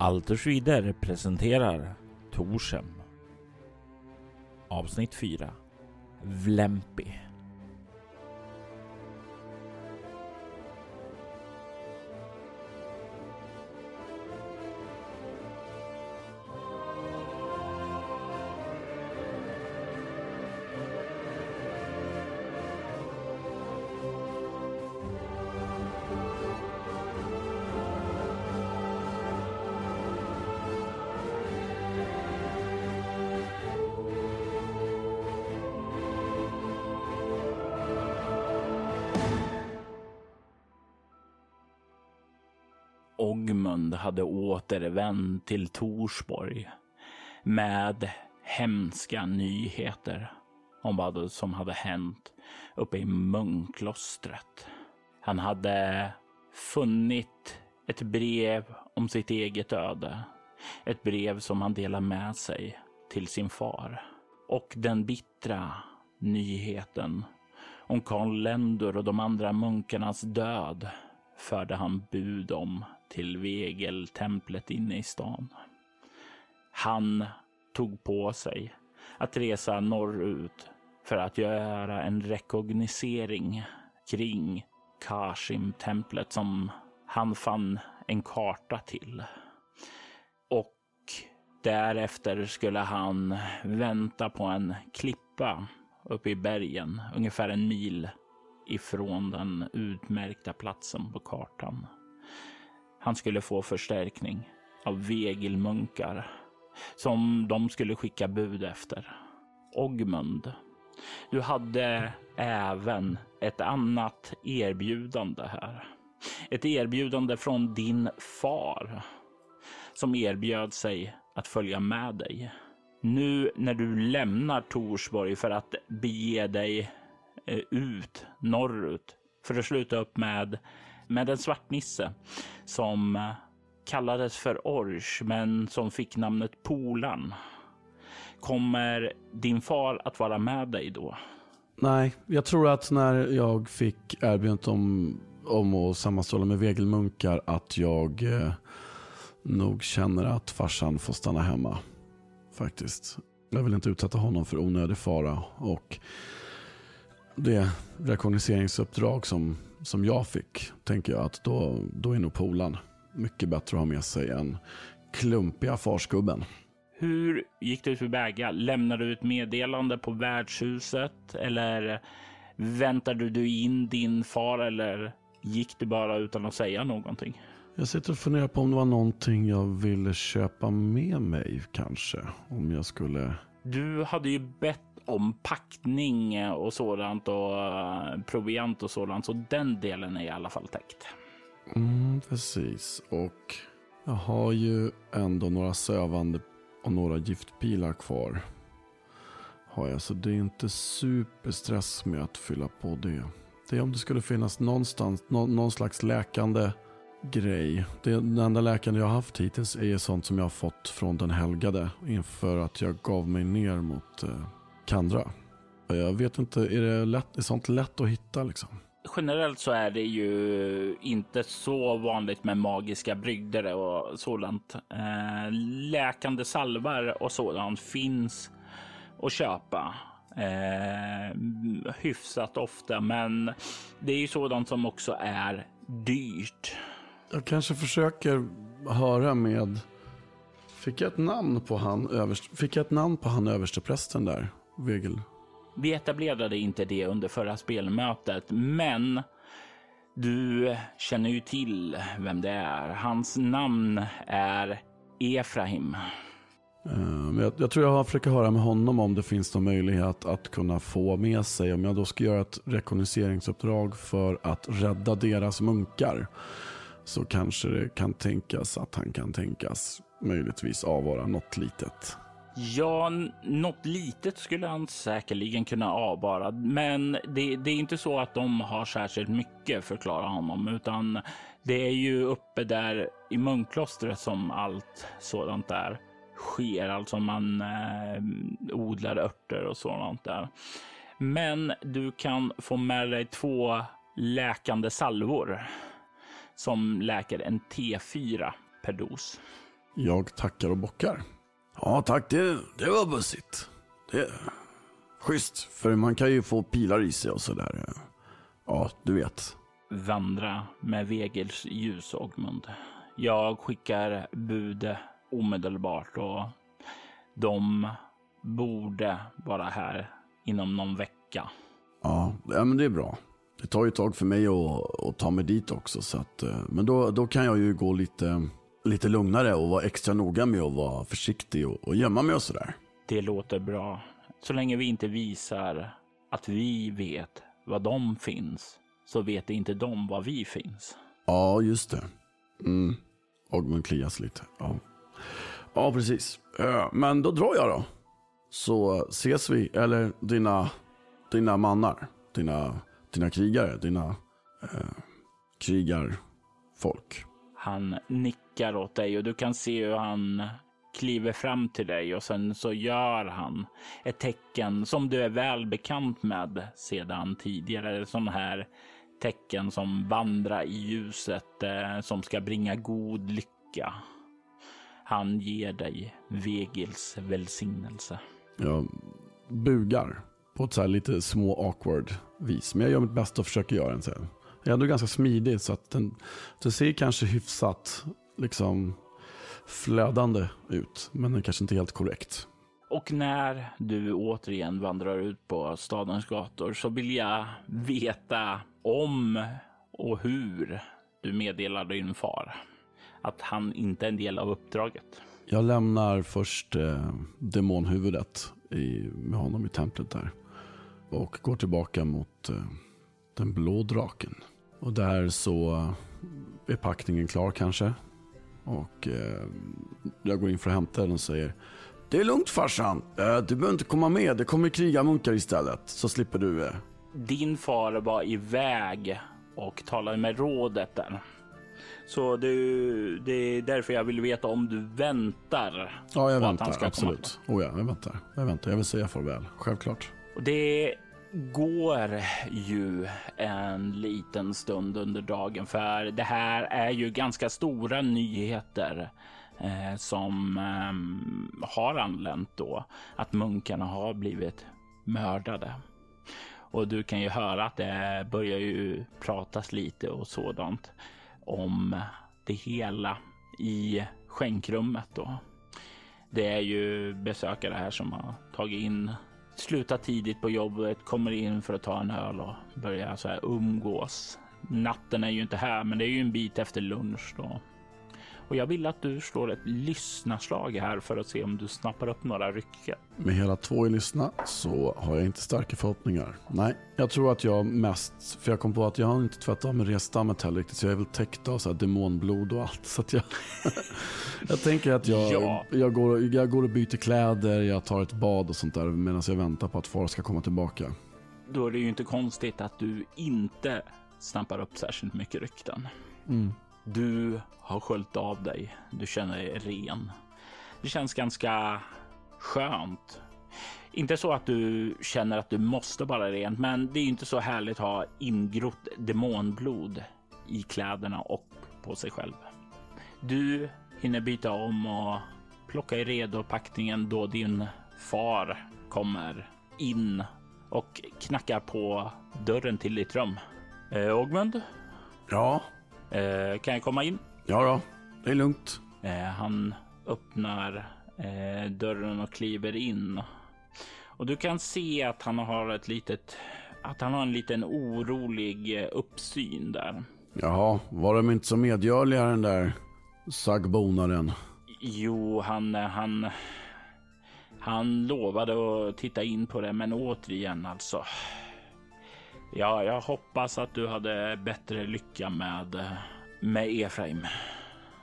Altersvider presenterar Torsem. Avsnitt 4. Vlempi. Hade återvänt till Torsborg med hemska nyheter om vad som hade hänt uppe i munklostret. Han hade funnit ett brev om sitt eget öde. Ett brev som han delade med sig till sin far. Och den bittra nyheten om Karl Lendor och de andra munkarnas död förde han bud om till Vegeltemplet inne i stan. Han tog på sig att resa norrut för att göra en rekognosering kring Kashim-templet som han fann en karta till. Och därefter skulle han vänta på en klippa uppe i bergen, ungefär en mil ifrån den utmärkta platsen på kartan. Han skulle få förstärkning av vegelmunkar som de skulle skicka bud efter. Ogmund, du hade även ett annat erbjudande här. Ett erbjudande från din far som erbjöd sig att följa med dig. Nu när du lämnar Torsborg för att bege dig eh, ut norrut för att sluta upp med med en svartnisse som eh, kallades för Orch, men som fick namnet Polan. Kommer din far att vara med dig då? Nej, jag tror att när jag fick erbjudandet om, om att sammanstråla med vegelmunkar att jag eh, nog känner att farsan får stanna hemma. Faktiskt. Jag vill inte utsätta honom för onödig fara. Och det rekognoseringsuppdrag som som jag fick, tänker jag att då, då är nog polan mycket bättre att ha med sig än klumpiga farsgubben. Hur gick det tillväga? Lämnade du ett meddelande på värdshuset eller väntade du in din far eller gick du bara utan att säga någonting? Jag sitter och funderar på om det var någonting jag ville köpa med mig kanske. Om jag skulle... Du hade ju bett om packning eh, och sådant och eh, proviant och sådant. Så den delen är i alla fall täckt. Mm, precis. Och jag har ju ändå några sövande och några giftpilar kvar. Har jag, så det är inte superstress med att fylla på det. Det är om det skulle finnas någonstans, någon, någon slags läkande grej. Det, den enda läkande jag har haft hittills är sånt som jag har fått från den helgade inför att jag gav mig ner mot eh, Kandra. Jag vet inte, är det lätt, är sånt lätt att hitta liksom? Generellt så är det ju inte så vanligt med magiska brygder och sådant. Eh, läkande salvar och sådant finns att köpa eh, hyfsat ofta, men det är ju sådant som också är dyrt. Jag kanske försöker höra med Fick jag ett namn på han, överst, fick jag ett namn på han översteprästen där? Vegel. Vi etablerade inte det under förra spelmötet, men du känner ju till vem det är. Hans namn är Efraim. Uh, jag, jag, tror jag försöker höra med honom om det finns någon möjlighet att kunna få med sig. Om jag då ska göra ett rekognoseringsuppdrag för att rädda deras munkar. Så kanske det kan tänkas att han kan tänkas möjligtvis avvara något litet. Ja, något litet skulle han säkerligen kunna avvara, men det, det, är inte så att de har särskilt mycket, förklarar honom, utan det är ju uppe där i munklostret som allt sådant där sker, alltså man eh, odlar örter och sådant där. Men du kan få med dig två läkande salvor som läker en T4 per dos. Jag tackar och bockar. Ja tack, det, det var bussigt. Det schysst, för man kan ju få pilar i sig och sådär. Ja, du vet. Vandra med Vegels ljus, Ogmund. Jag skickar bud omedelbart och de borde vara här inom någon vecka. Ja, ja men det är bra. Det tar ju ett tag för mig att, att ta mig dit också. Så att, eh, men då, då kan jag ju gå lite, lite lugnare och vara extra noga med att vara försiktig och, och gömma mig och sådär. Det låter bra. Så länge vi inte visar att vi vet var de finns så vet inte de var vi finns. Ja, just det. Mm. Ogmund klias lite. Ja. ja, precis. Men då drar jag då. Så ses vi, eller dina, dina mannar, dina, dina krigare, dina eh, krigarfolk. Han nickar åt dig och du kan se hur han kliver fram till dig och sen så gör han ett tecken som du är väl bekant med sedan tidigare. Sån här tecken som vandrar i ljuset eh, som ska bringa god lycka. Han ger dig Vegils välsignelse. Jag bugar på ett så lite små awkward vis. Men jag gör mitt bästa och försöker göra en Så jag är ändå ganska smidig så att den, den ser kanske hyfsat liksom flödande ut. Men den kanske inte är helt korrekt. Och när du återigen vandrar ut på stadens gator så vill jag veta om och hur du meddelar din far att han inte är en del av uppdraget. Jag lämnar först eh, demonhuvudet i, med honom i templet där. Och går tillbaka mot eh, den blå draken. Och där så är packningen klar kanske. Och eh, jag går in för att hämta den och säger Det är lugnt farsan. Eh, du behöver inte komma med. Det kommer krigarmunkar istället. Så slipper du. Eh. Din far var iväg och talade med rådet där. Så du, det är därför jag vill veta om du väntar. Ja, jag väntar. absolut. Oh ja, jag väntar. Jag väntar. Jag vill säga farväl. Självklart. Och det går ju en liten stund under dagen för det här är ju ganska stora nyheter eh, som eh, har anlänt då. Att munkarna har blivit mördade. Och du kan ju höra att det börjar ju pratas lite och sådant om det hela i skänkrummet då. Det är ju besökare här som har tagit in, Slutar tidigt på jobbet, kommer in för att ta en öl och börjar så här umgås. Natten är ju inte här, men det är ju en bit efter lunch då. Och jag vill att du slår ett lyssnarslag här för att se om du snappar upp några rycken. Med hela två i lyssna så har jag inte starka förhoppningar. Nej, jag tror att jag mest, för jag kom på att jag har inte tvättat av mig restammet heller riktigt, så jag är väl täckt av så här demonblod och allt. Så att jag, jag tänker att jag, ja. jag, går, jag går och byter kläder, jag tar ett bad och sånt där medan jag väntar på att far ska komma tillbaka. Då är det ju inte konstigt att du inte snappar upp särskilt mycket rykten. Mm. Du har sköljt av dig. Du känner dig ren. Det känns ganska skönt. Inte så att du känner att du måste vara rent, men det är inte så härligt att ha ingrott demonblod i kläderna och på sig själv. Du hinner byta om och plocka i redo packningen då din far kommer in och knackar på dörren till ditt rum. Eh, Ogmund? Ja? Eh, kan jag komma in? Ja då, det är lugnt. Eh, han öppnar eh, dörren och kliver in. Och du kan se att han har ett litet, att han har en liten orolig eh, uppsyn där. Jaha, var de inte så medgörliga den där saggbonaren? Jo, han, eh, han, han lovade att titta in på det, men återigen alltså. Ja, jag hoppas att du hade bättre lycka med, med Efraim.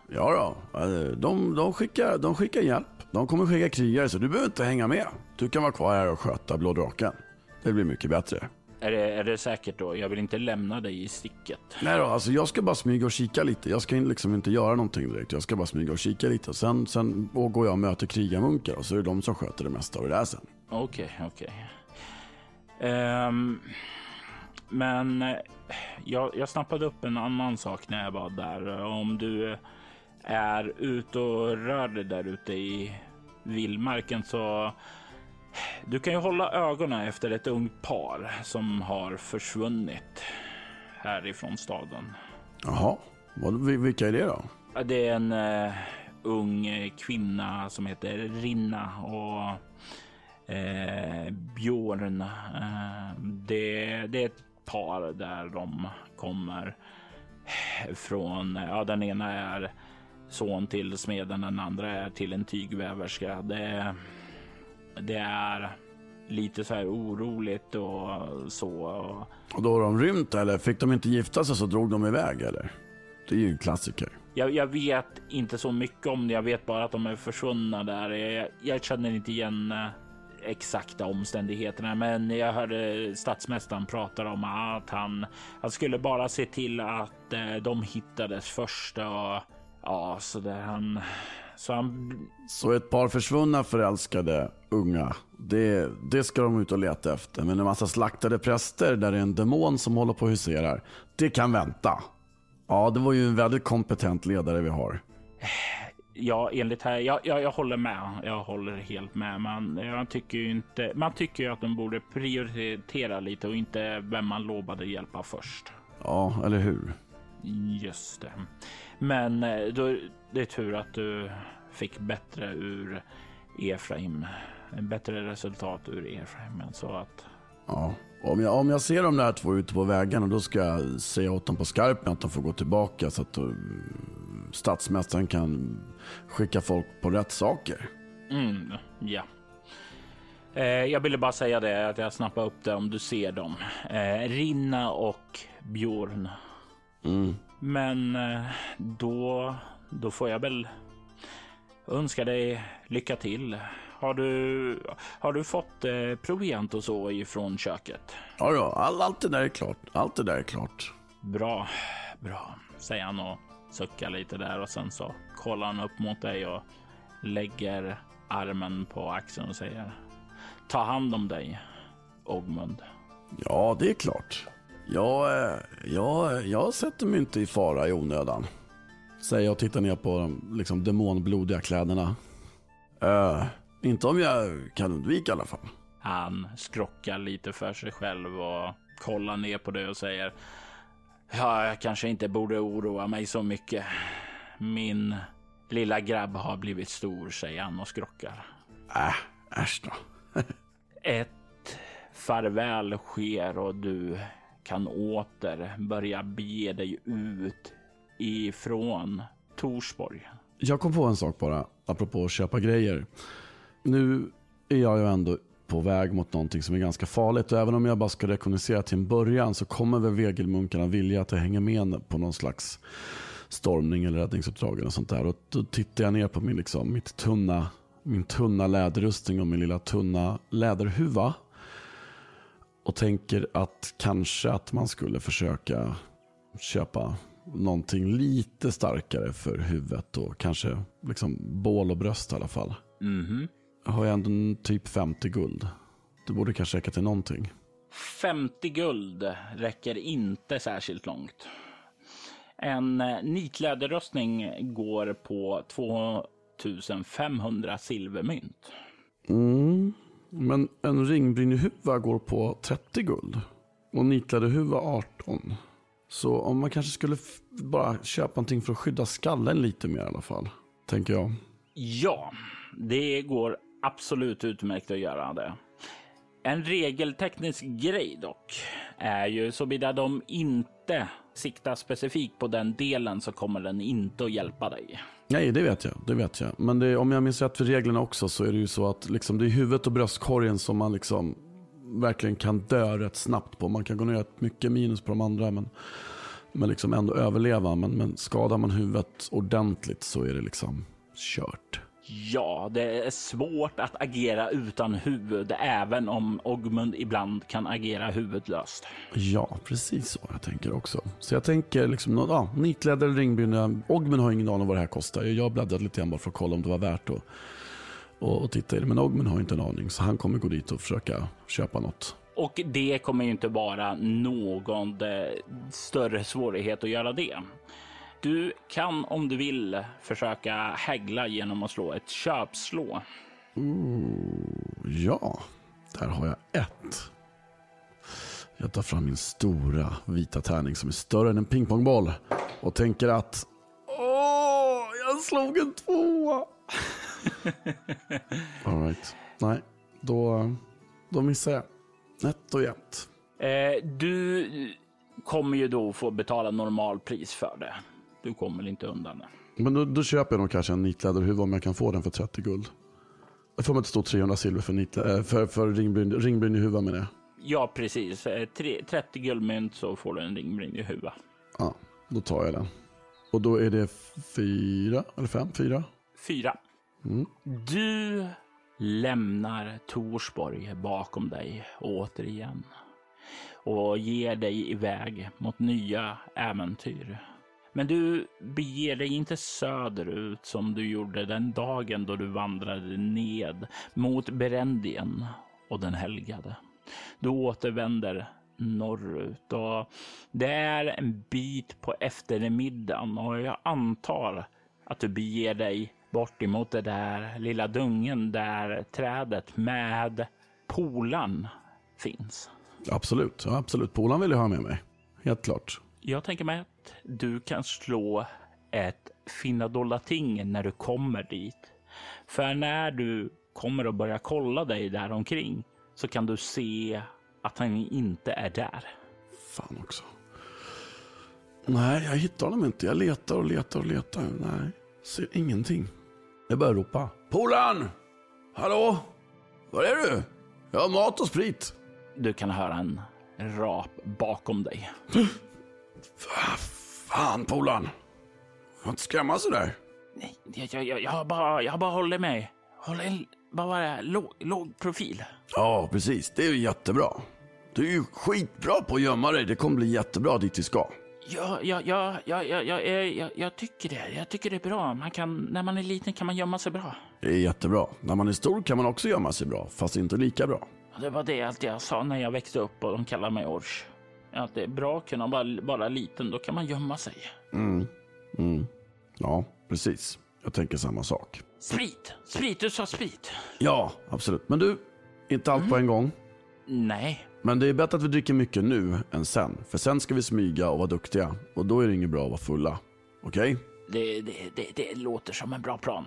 Ja då, de, de, skickar, de skickar hjälp. De kommer skicka krigare så du behöver inte hänga med. Du kan vara kvar här och sköta Blå draken. Det blir mycket bättre. Är det, är det säkert då? Jag vill inte lämna dig i sticket. Nej då, alltså jag ska bara smyga och kika lite. Jag ska liksom inte göra någonting direkt. Jag ska bara smyga och kika lite. Sen, sen går jag och möter krigarmunkar och så är det de som sköter det mesta av det där sen. Okej, okay, okej. Okay. Um... Men eh, jag, jag snappade upp en annan sak när jag var där. Om du är ute och rör dig där ute i vildmarken så du kan ju hålla ögonen efter ett ungt par som har försvunnit härifrån staden. Jaha, vilka är det då? Det är en uh, ung kvinna som heter Rinna och uh, Björn. Uh, det, det är ett par där de kommer från. Ja, den ena är son till smeden, den andra är till en tygväverska. Det, det är lite så här oroligt och så. Och då har de rymt eller fick de inte gifta sig så drog de iväg eller? Det är ju en klassiker. Jag, jag vet inte så mycket om det. Jag vet bara att de är försvunna där. Jag, jag känner inte igen eh, exakta omständigheterna, men jag hörde statsmästaren prata om att han, han skulle bara se till att eh, de hittades först och ja, så där han så, han... så ett par försvunna förälskade unga, det, det ska de ut och leta efter. Men en massa slaktade präster där det är en demon som håller på och huserar, det kan vänta. Ja, det var ju en väldigt kompetent ledare vi har. Ja, enligt här. Jag, jag, jag håller med. Jag håller helt med. Man, jag tycker ju inte. Man tycker ju att de borde prioritera lite och inte vem man lovade hjälpa först. Ja, eller hur? Just det. Men eh, då, det är tur att du fick bättre ur Efraim. Bättre resultat ur Efraim. Så att... Ja, om jag, om jag ser de där två ute på vägarna då ska jag säga åt dem på skarpen att de får gå tillbaka så att statsmästaren kan skicka folk på rätt saker. Mm, ja. Eh, jag ville bara säga det att jag snappar upp det om du ser dem. Eh, Rinna och Björn. Mm. Men eh, då, då får jag väl önska dig lycka till. Har du, har du fått eh, proviant och så ifrån köket? Ja, ja all, allt det där är klart. Allt det där är klart. Bra, bra, säger han och suckar lite där och sen så kollar han upp mot dig och lägger armen på axeln och säger Ta hand om dig, Ogmund. Ja, det är klart. Jag, eh, jag, jag sätter mig inte i fara i onödan. Säger jag och tittar ner på de liksom, demonblodiga kläderna. Uh, inte om jag kan undvika i alla fall. Han skrockar lite för sig själv och kollar ner på det och säger Ja, jag kanske inte borde oroa mig så mycket. Min lilla grabb har blivit stor, säger han och skrockar. Äh, äsch då. Ett farväl sker och du kan åter börja bege dig ut ifrån Torsborg. Jag kom på en sak bara, apropå att köpa grejer. Nu är jag ju ändå på väg mot någonting som är ganska farligt. Och även om jag bara ska rekognosera till en början så kommer väl vegelmunkarna vilja att jag hänger med på någon slags stormning eller räddningsuppdrag eller sånt där. Och då tittar jag ner på min, liksom, mitt tunna, min tunna läderrustning och min lilla tunna läderhuva. Och tänker att kanske att man skulle försöka köpa någonting lite starkare för huvudet och kanske liksom bål och bröst i alla fall. Mm -hmm. Har jag ändå typ 50 guld. Det borde kanske räcka till någonting. 50 guld räcker inte särskilt långt. En eh, nitläderrustning går på 2500 silvermynt. Mm. Men en ringbrynjehuva går på 30 guld. Och nitläderhuva 18. Så om man kanske skulle bara köpa någonting för att skydda skallen lite mer i alla fall. Tänker jag. Ja, det går absolut utmärkt att göra det. En regelteknisk grej dock är ju såvida de inte siktar specifikt på den delen så kommer den inte att hjälpa dig. Nej, det vet jag. Det vet jag. Men det, om jag minns rätt för reglerna också så är det ju så att liksom, det är huvudet och bröstkorgen som man liksom verkligen kan dö rätt snabbt på. Man kan gå ner ett mycket minus på de andra men, men liksom ändå överleva. Men, men skadar man huvudet ordentligt så är det liksom kört. Ja, det är svårt att agera utan huvud, även om Ogmund ibland kan agera huvudlöst. Ja, precis så jag tänker också. Så jag tänker liksom, ja, nitläder, ringbrynja. Ogmund har ingen aning om vad det här kostar. Jag bläddrade lite grann bara för att kolla om det var värt att och, och titta i det. Men Ogmund har inte en aning, så han kommer gå dit och försöka köpa något. Och det kommer ju inte vara någon eh, större svårighet att göra det. Du kan om du vill försöka hägla genom att slå ett köpslå. Ja, där har jag ett. Jag tar fram min stora vita tärning som är större än en pingpongboll och tänker att Åh, jag slog en tvåa. All right. Nej, då, då missar jag. Ett och ett. Eh, du kommer ju då få betala normalpris för det. Du kommer inte undan det. Men då, då köper jag nog kanske en nitläderhuva om jag kan få den för 30 guld. Jag får mig inte stå 300 silver för, nitlä- äh, för, för ringbryn, ringbryn i huvudet med det. Ja, precis. Eh, tre, 30 guldmynt så får du en ringbrynja i huvudet. Ja, då tar jag den. Och då är det fyra, eller fem, fyra. Fyra. Du lämnar Torsborg bakom dig återigen och ger dig iväg mot nya äventyr. Men du beger dig inte söderut som du gjorde den dagen då du vandrade ned mot Berendien och den helgade. Du återvänder norrut och det är en bit på eftermiddagen och jag antar att du beger dig bort emot det där lilla dungen där trädet med polan finns. Absolut, absolut. Polan vill jag ha med mig. Helt klart. Jag tänker mig att du kan slå ett finna dolda ting när du kommer dit. För när du kommer att börja kolla dig där omkring så kan du se att han inte är där. Fan också. Nej, jag hittar honom inte. Jag letar och letar och letar. Nej, ser ingenting. Jag börjar ropa. Polan! Hallå? Var är du? Jag har mat och sprit. Du kan höra en rap bakom dig. Fan, Polan. Får inte skrämma sådär. Nej, jag, jag, jag, bara, jag har bara hållit mig. Håller en, bara låg, låg profil. Ja, precis. Det är ju jättebra. Du är ju skitbra på att gömma dig. Det kommer bli jättebra dit vi ska. Ja, ja, ja, ja, ja, ja, jag, jag, tycker det. Jag tycker det är bra. Man kan, när man är liten kan man gömma sig bra. Det är jättebra. När man är stor kan man också gömma sig bra, fast inte lika bra. Det var det alltid jag sa när jag växte upp och de kallade mig Ors. Att det är bra att kunna vara bara liten, då kan man gömma sig. Mm. Mm. Ja, precis. Jag tänker samma sak. Sprit! Sprit, du sa sprit. Ja, absolut. Men du, inte allt på en gång. Nej, Men det är bättre att vi dricker mycket nu än sen. För sen ska vi smyga och vara duktiga. Och då är det inget bra att vara fulla. Okej? det, det, det, det låter som en bra plan.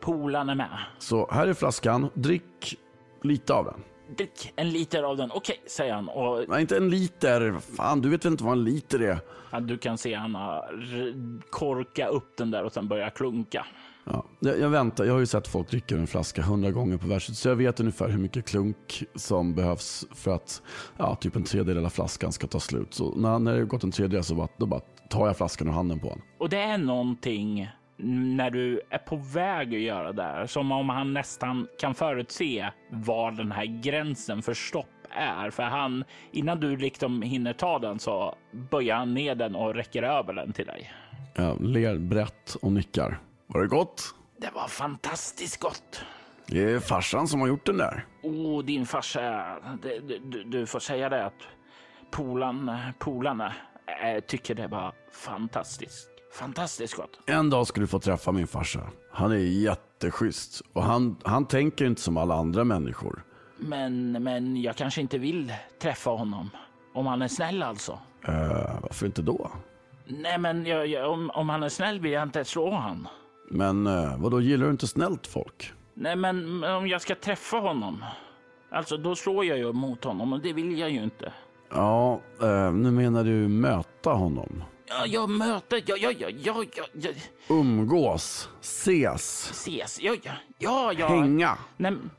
Polan är med. Så här är flaskan. Drick lite av den. Drick en liter av den. Okej, säger han. Och Nej, inte en liter. Fan, du vet väl inte vad en liter är? ja, du kan se r- korka upp den där och sen börja klunka. Ja, jag, jag väntar. Jag har ju sett folk dricka en flaska hundra gånger på världshuset. Så jag vet ungefär hur mycket klunk som behövs för att ja, typ en tredjedel av flaskan ska ta slut. Så när, när det har gått en tredjedel så bara, då bara tar jag flaskan ur handen på honom. Och det är någonting när du är på väg att göra det här, som om han nästan kan förutse var den här gränsen för stopp är. För han, innan du liksom hinner ta den så böjer han ner den och räcker över den till dig. Jag ler brett och nickar. Var det gott? Det var fantastiskt gott. Det är farsan som har gjort den där. Oh, din farsa, det, du, du får säga det att polan, polarna äh, tycker det var fantastiskt. Fantastiskt gott. En dag ska du få träffa min farsa. Han är jätteschysst och han, han tänker inte som alla andra människor. Men, men jag kanske inte vill träffa honom. Om han är snäll alltså. Uh, varför inte då? Nej, men jag, jag, om, om han är snäll vill jag inte slå han. Men uh, vad då gillar du inte snällt folk? Nej, men men om jag ska träffa honom. Alltså, då slår jag ju mot honom och det vill jag ju inte. Ja, eh, nu menar du möta honom. Ja, jag möter, ja, ja, ja, ja, ja, ja. Umgås, ses, ses, ja, ja, ja, ja. hänga. Nej, men-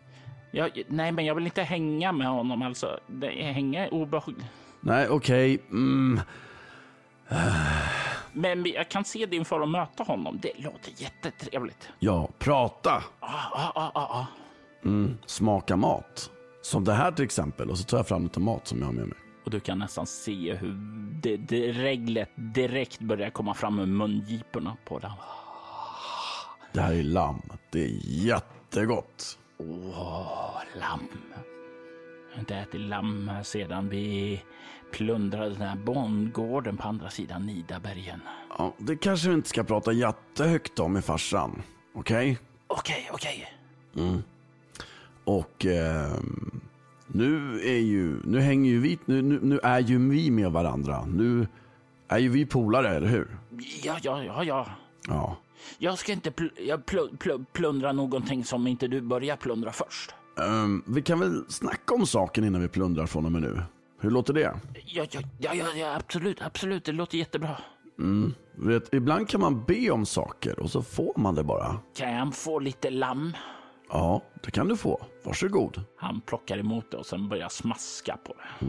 ja, nej, men jag vill inte hänga med honom alltså. Det, hänga är obehagligt. Nej, okej. Mm, Men jag kan se din för att möta honom. Det låter jättetrevligt. ja, prata. Ja, ja, ja, ja. Mm, smaka mat. Som det här till exempel. Och så tar jag fram lite mat som jag har med mig. Och du kan nästan se hur det, det reglet direkt börjar komma fram ur mungiporna på den. Det här är lamm. Det är jättegott. Åh, lamm. Jag har inte ätit lamm sedan vi plundrade den här bondgården på andra sidan Nidabergen. Ja, det kanske vi inte ska prata jättehögt om med farsan. Okej? Okej, okej. Och ehm, nu är ju, nu hänger ju vi, nu, nu, nu är ju vi med varandra. Nu är ju vi polare, eller hur? Ja, ja, ja, ja. Ja. Jag ska inte pl jag pl pl plundra någonting som inte du börjar plundra först. Ehm, vi kan väl snacka om saken innan vi plundrar från och med nu. Hur låter det? Ja, ja, ja, ja, ja absolut, absolut. Det låter jättebra. Vet, ibland kan man be om saker och så får man det bara. Kan jag få lite lamm? Ja, det kan du få. Varsågod. Han plockar emot det och sen börjar smaska på det.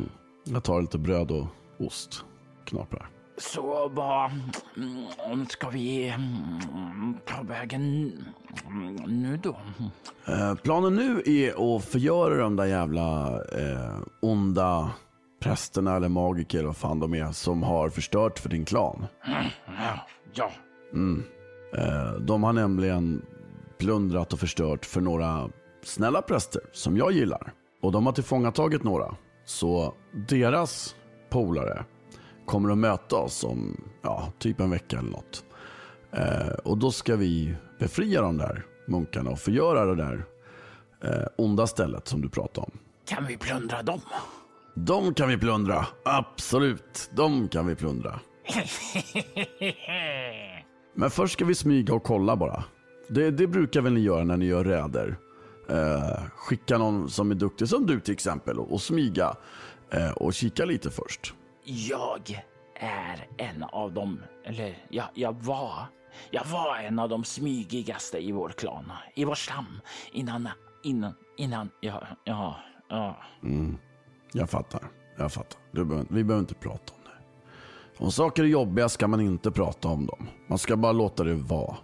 Jag tar lite bröd och ost. Knaprar. Så vad mm, ska vi mm, ta vägen mm, nu då? Eh, planen nu är att förgöra de där jävla eh, onda prästerna eller magiker eller vad fan de är som har förstört för din klan. Ja, ja. Eh, de har nämligen plundrat och förstört för några snälla präster som jag gillar. Och de har tillfångatagit några. Så deras polare kommer att möta oss om ja, typ en vecka eller något. Eh, och då ska vi befria de där munkarna och förgöra det där eh, onda stället som du pratade om. Kan vi plundra dem? De kan vi plundra. Absolut, de kan vi plundra. Men först ska vi smyga och kolla bara. Det, det brukar väl ni göra när ni gör räder. Eh, skicka någon som är duktig, som du till exempel, och, och smyga eh, och kika lite först. Jag är en av dem, eller ja, jag var. Jag var en av de smygigaste i vår klan, i vår stam, innan, innan, innan, ja, ja, ja. Jag fattar, jag fattar. Behöver, vi behöver inte prata om det. Om saker är jobbiga ska man inte prata om dem. Man ska bara låta det vara.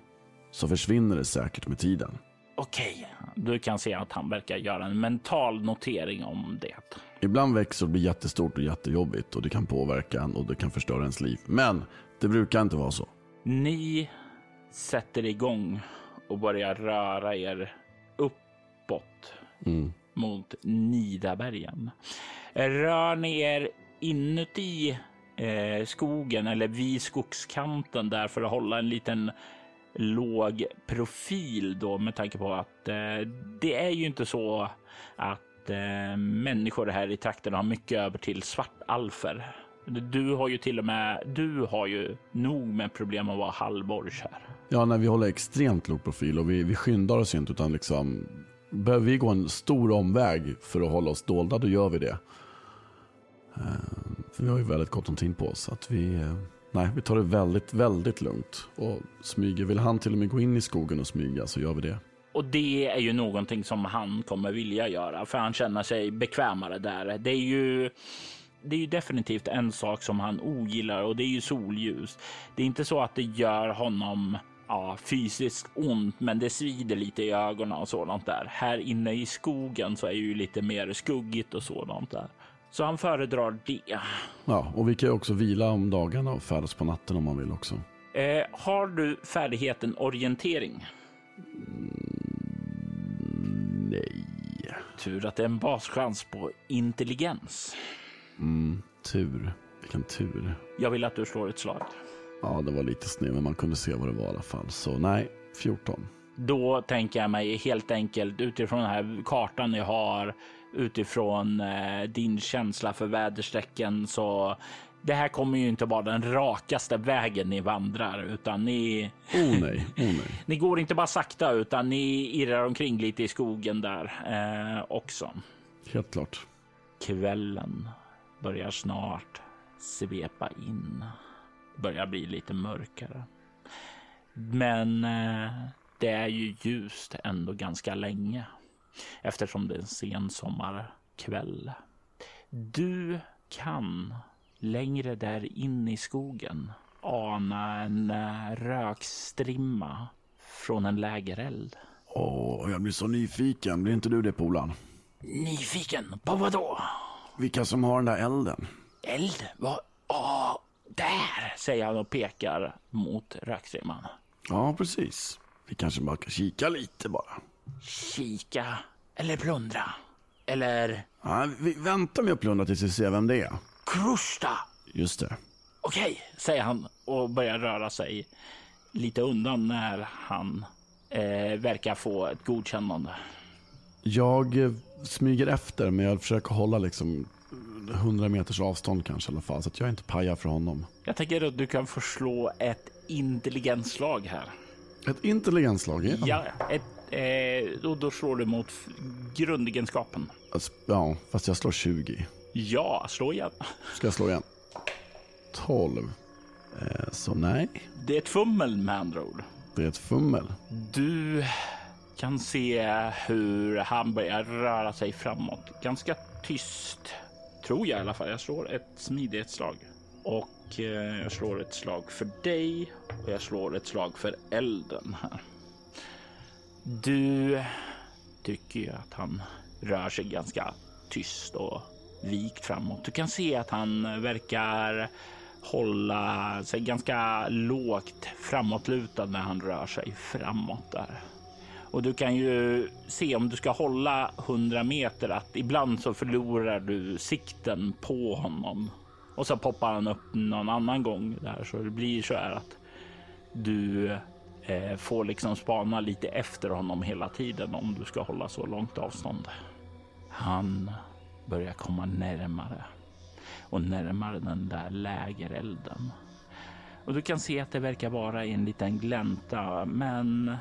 Så försvinner det säkert med tiden. Okej, du kan se att han verkar göra en mental notering om det. Ibland växer och blir jättestort och jättejobbigt och det kan påverka en och det kan förstöra ens liv. Men det brukar inte vara så. Ni sätter igång och börjar röra er uppåt mot Nidabergen. Rör ni er inuti eh, skogen eller vid skogskanten där för att hålla en liten låg profil då med tanke på att eh, det är ju inte så att eh, människor här i trakten har mycket över till svartalfer. Du har ju till och med, du har ju nog med problem att vara halvborgs här. Ja, när vi håller extremt låg profil och vi, vi skyndar oss inte utan liksom Behöver vi gå en stor omväg för att hålla oss dolda, då gör vi det. Eh, För vi har ju väldigt gott om tid på oss. Att vi, eh, nej, vi tar det väldigt, väldigt lugnt. Och smyger, vill han till och med gå in i skogen och smyga så gör vi det. Och det är ju någonting som han kommer vilja göra för han känner sig bekvämare där. Det är ju det är ju definitivt en sak som han ogillar och det är ju solljus. Det är inte så att det gör honom ja, fysiskt ont, men det svider lite i ögonen och sådant där. Här inne i skogen så är ju lite mer skuggigt och sådant där. Så han föredrar det. Ja, och vi kan ju också vila om dagarna och färdas på natten om man vill också. Eh, har du färdigheten orientering? Nej. Tur att det är en baschans på intelligens. Mm, tur. Vilken tur. Jag vill att du slår ett slag. Ja, det var lite sned, men man kunde se vad det var i alla fall. Så nej, 14. Då tänker jag mig helt enkelt utifrån den här kartan ni har, utifrån eh, din känsla för väderstrecken så det här kommer ju inte vara den rakaste vägen ni vandrar utan ni, Oh nej, oh nej. ni går inte bara sakta utan ni irrar omkring lite i skogen där eh, också. Helt klart. Kvällen börjar snart svepa in. Det börjar bli lite mörkare. Men eh, det är ju ljust ändå ganska länge eftersom det är en sen sommarkväll. Du kan längre där in i skogen ana en eh, rökstrimma från en lägereld. Åh, jag blir så nyfiken. Blir inte du det, Polan? Nyfiken på vad då? Vilka som har den där elden? Eld? Vad? Åh, där! säger han och pekar mot rökstrimman. Ja, precis. Vi kanske bara kan kika lite bara. Kika eller plundra? Eller Ja, vi väntar med att plundra tills vi ser vem det är. Krusta? Just det. Okej, säger han och börjar röra sig lite undan när han eh, verkar få ett godkännande. Jag eh, smyger efter men jag försöker hålla liksom 100 meters avstånd kanske i alla fall så att jag inte pajar för honom. Jag tänker att du kan få slå ett intelligensslag här. Ett intelligensslag, ja. Ja, ett, eh, då, då slår du mot grundegenskapen. Alltså, Ja, fast jag slår 20. Ja, slå igen. Ska jag slå igen? 12. Eh, så nej, Det är ett fummel med andra ord. det är ett fummel. Du kan se hur han börjar röra sig framåt. Ganska tyst, tror jag i alla fall. Jag slår ett smidighetsslag och eh, jag slår ett slag för dig och jag slår ett slag för elden här. Du tycker ju att han rör sig ganska tyst och vikt framåt. Du kan se att han verkar hålla sig ganska lågt framåtlutad när han rör sig framåt där. Och du kan ju se om du ska hålla 100 meter att ibland så förlorar du sikten på honom och så poppar han upp någon annan gång där så det blir så här att du eh, får liksom spana lite efter honom hela tiden om du ska hålla så långt avstånd. Han börjar komma närmare och närmare den där lägerelden. Och du kan se att det verkar vara en liten glänta, men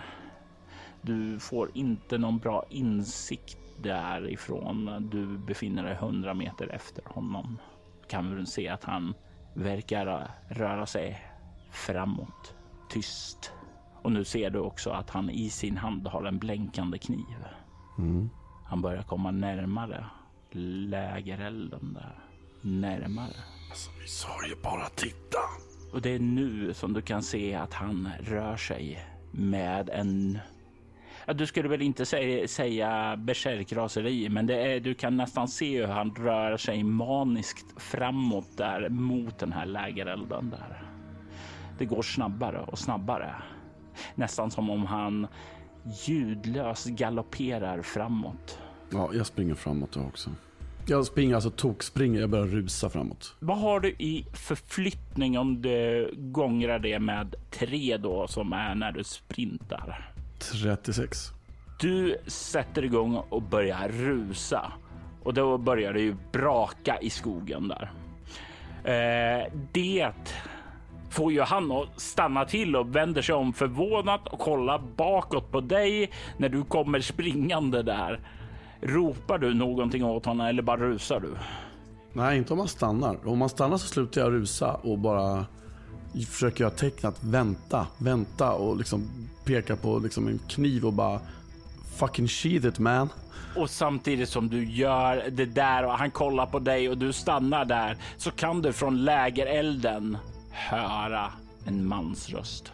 du får inte någon bra insikt därifrån. Du befinner dig 100 meter efter honom. Du Kan du se att han verkar röra sig framåt, tyst. Och nu ser du också att han i sin hand har en blänkande kniv. Mm. Han börjar komma närmare lägerelden där. Närmare. Alltså, vi sa ju bara titta. Och det är nu som du kan se att han rör sig med en... Ja, du skulle väl inte säga, säga bärsärkraseri, men det är, du kan nästan se hur han rör sig maniskt framåt där mot den här lägerelden där. Det går snabbare och snabbare. Nästan som om han ljudlöst galopperar framåt. Ja, jag springer framåt jag också. Jag springer alltså tokspringer, jag börjar rusa framåt. Vad har du i förflyttning om du gångrar det med tre då som är när du sprintar? 36. Du sätter igång och börjar rusa och då börjar det ju braka i skogen där. Eh, det får ju han att stanna till och vänder sig om förvånat och kollar bakåt på dig när du kommer springande där. Ropar du någonting åt honom eller bara rusar du? Nej, inte om man stannar. Om man stannar så slutar jag rusa och bara försöker göra tecken att vänta, vänta och liksom peka på liksom en kniv och bara fucking sheath it man. Och samtidigt som du gör det där och han kollar på dig och du stannar där så kan du från lägerelden höra en mans röst.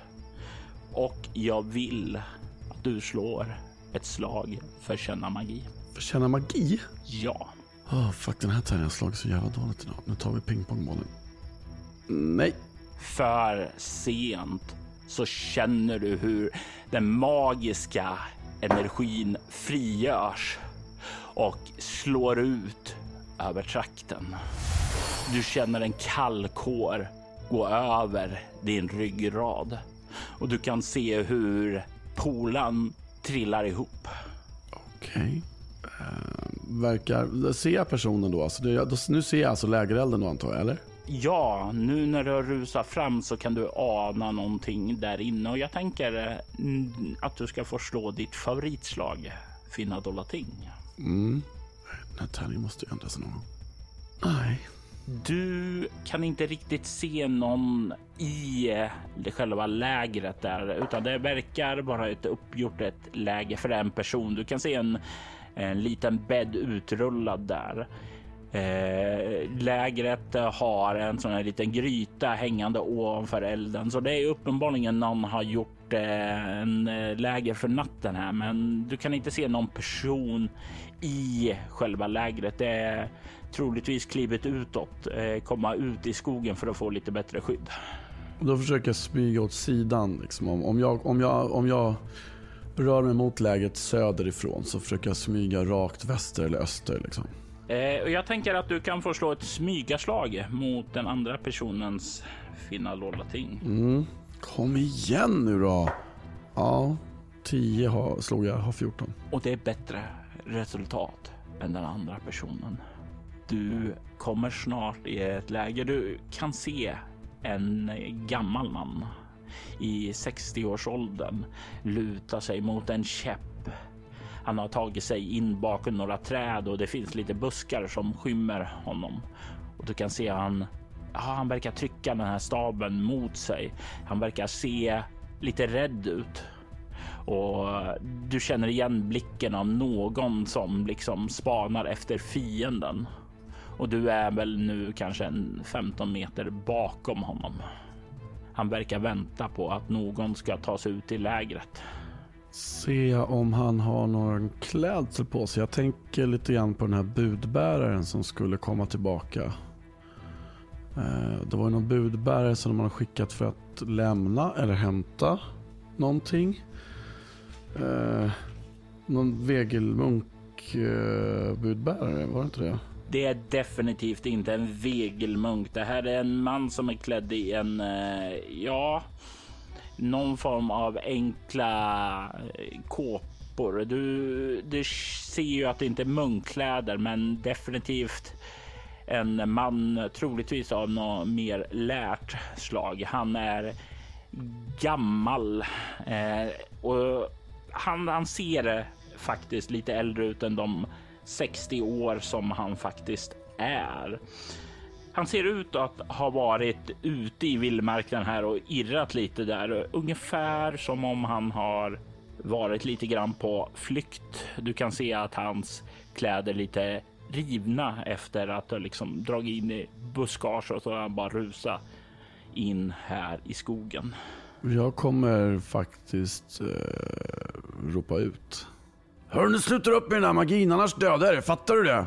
Och jag vill att du slår ett slag för känna magi. För känna magi? Ja, Oh, fuck, den här tärningen slagit så jävla dåligt idag. Nu tar vi pingpongbollen. Nej. för sent så känner du hur den magiska energin frigörs och slår ut över trakten. Du känner en kall kår gå över din ryggrad och du kan se hur polan trillar ihop. Okej. Eh, verkar... Ser jag personen då? Alltså det? Nu ser jag alltså lägerelden då antar jag, eller? Ja, nu när du rusar fram så kan du ana någonting där inne och jag tänker mm, att du ska få slå ditt favoritslag, finna dolda ting. Mm. Den här tärningen måste ju ändras någon gång. Nej. Du kan inte riktigt se någon i eh, det själva lägret där, utan det verkar vara ett uppgjort ett läge för en person. Du kan se en, en liten bädd utrullad där. Eh, lägret har en sån här liten gryta hängande ovanför elden, så det är uppenbarligen någon har gjort eh, en eh, läger för natten här, men du kan inte se någon person i själva lägret. Det är troligtvis klivit utåt, eh, komma ut i skogen för att få lite bättre skydd. Då försöker jag smyga åt sidan. Liksom. Om, jag, om, jag, om jag rör mig mot läget söderifrån så försöker jag smyga rakt väster eller öster liksom. Eh, jag tänker att du kan få slå ett smygaslag mot den andra personens finna dolda ting. Mm. Kom igen nu då. Ja, 10 har, slog jag, har 14. Och det är bättre resultat än den andra personen. Du kommer snart i ett läge du kan se en gammal man i 60-årsåldern luta sig mot en käpp. Han har tagit sig in bakom några träd och det finns lite buskar som skymmer honom. Och du kan se han, ja, han verkar trycka den här staben mot sig. Han verkar se lite rädd ut och du känner igen blicken av någon som liksom spanar efter fienden. Och du är väl nu kanske en 15 meter bakom honom. Han verkar vänta på att någon ska ta sig ut i lägret. Se om han har någon klädsel på sig. Jag tänker lite grann på den här budbäraren som skulle komma tillbaka. Eh, det var någon budbärare som man har skickat för att lämna eller hämta någonting. Eh, någon vegelmunk eh, budbärare, var det inte det? Det är definitivt inte en vegelmunk. Det här är en man som är klädd i en, eh, ja, någon form av enkla eh, kåpor. Du, du ser ju att det inte är munkkläder, men definitivt en man, troligtvis av något mer lärt slag. Han är gammal eh, och han, han ser eh, faktiskt lite äldre ut än de 60 år som han faktiskt är. Han ser ut att ha varit ute i vildmarken här och irrat lite där, ungefär som om han har varit lite grann på flykt. Du kan se att hans kläder lite rivna efter att ha liksom dragit in i buskage och så har han bara rusa in här i skogen. Jag kommer faktiskt eh, ropa ut. Hör nu slutar upp med den där magin annars dödar det. Fattar du det?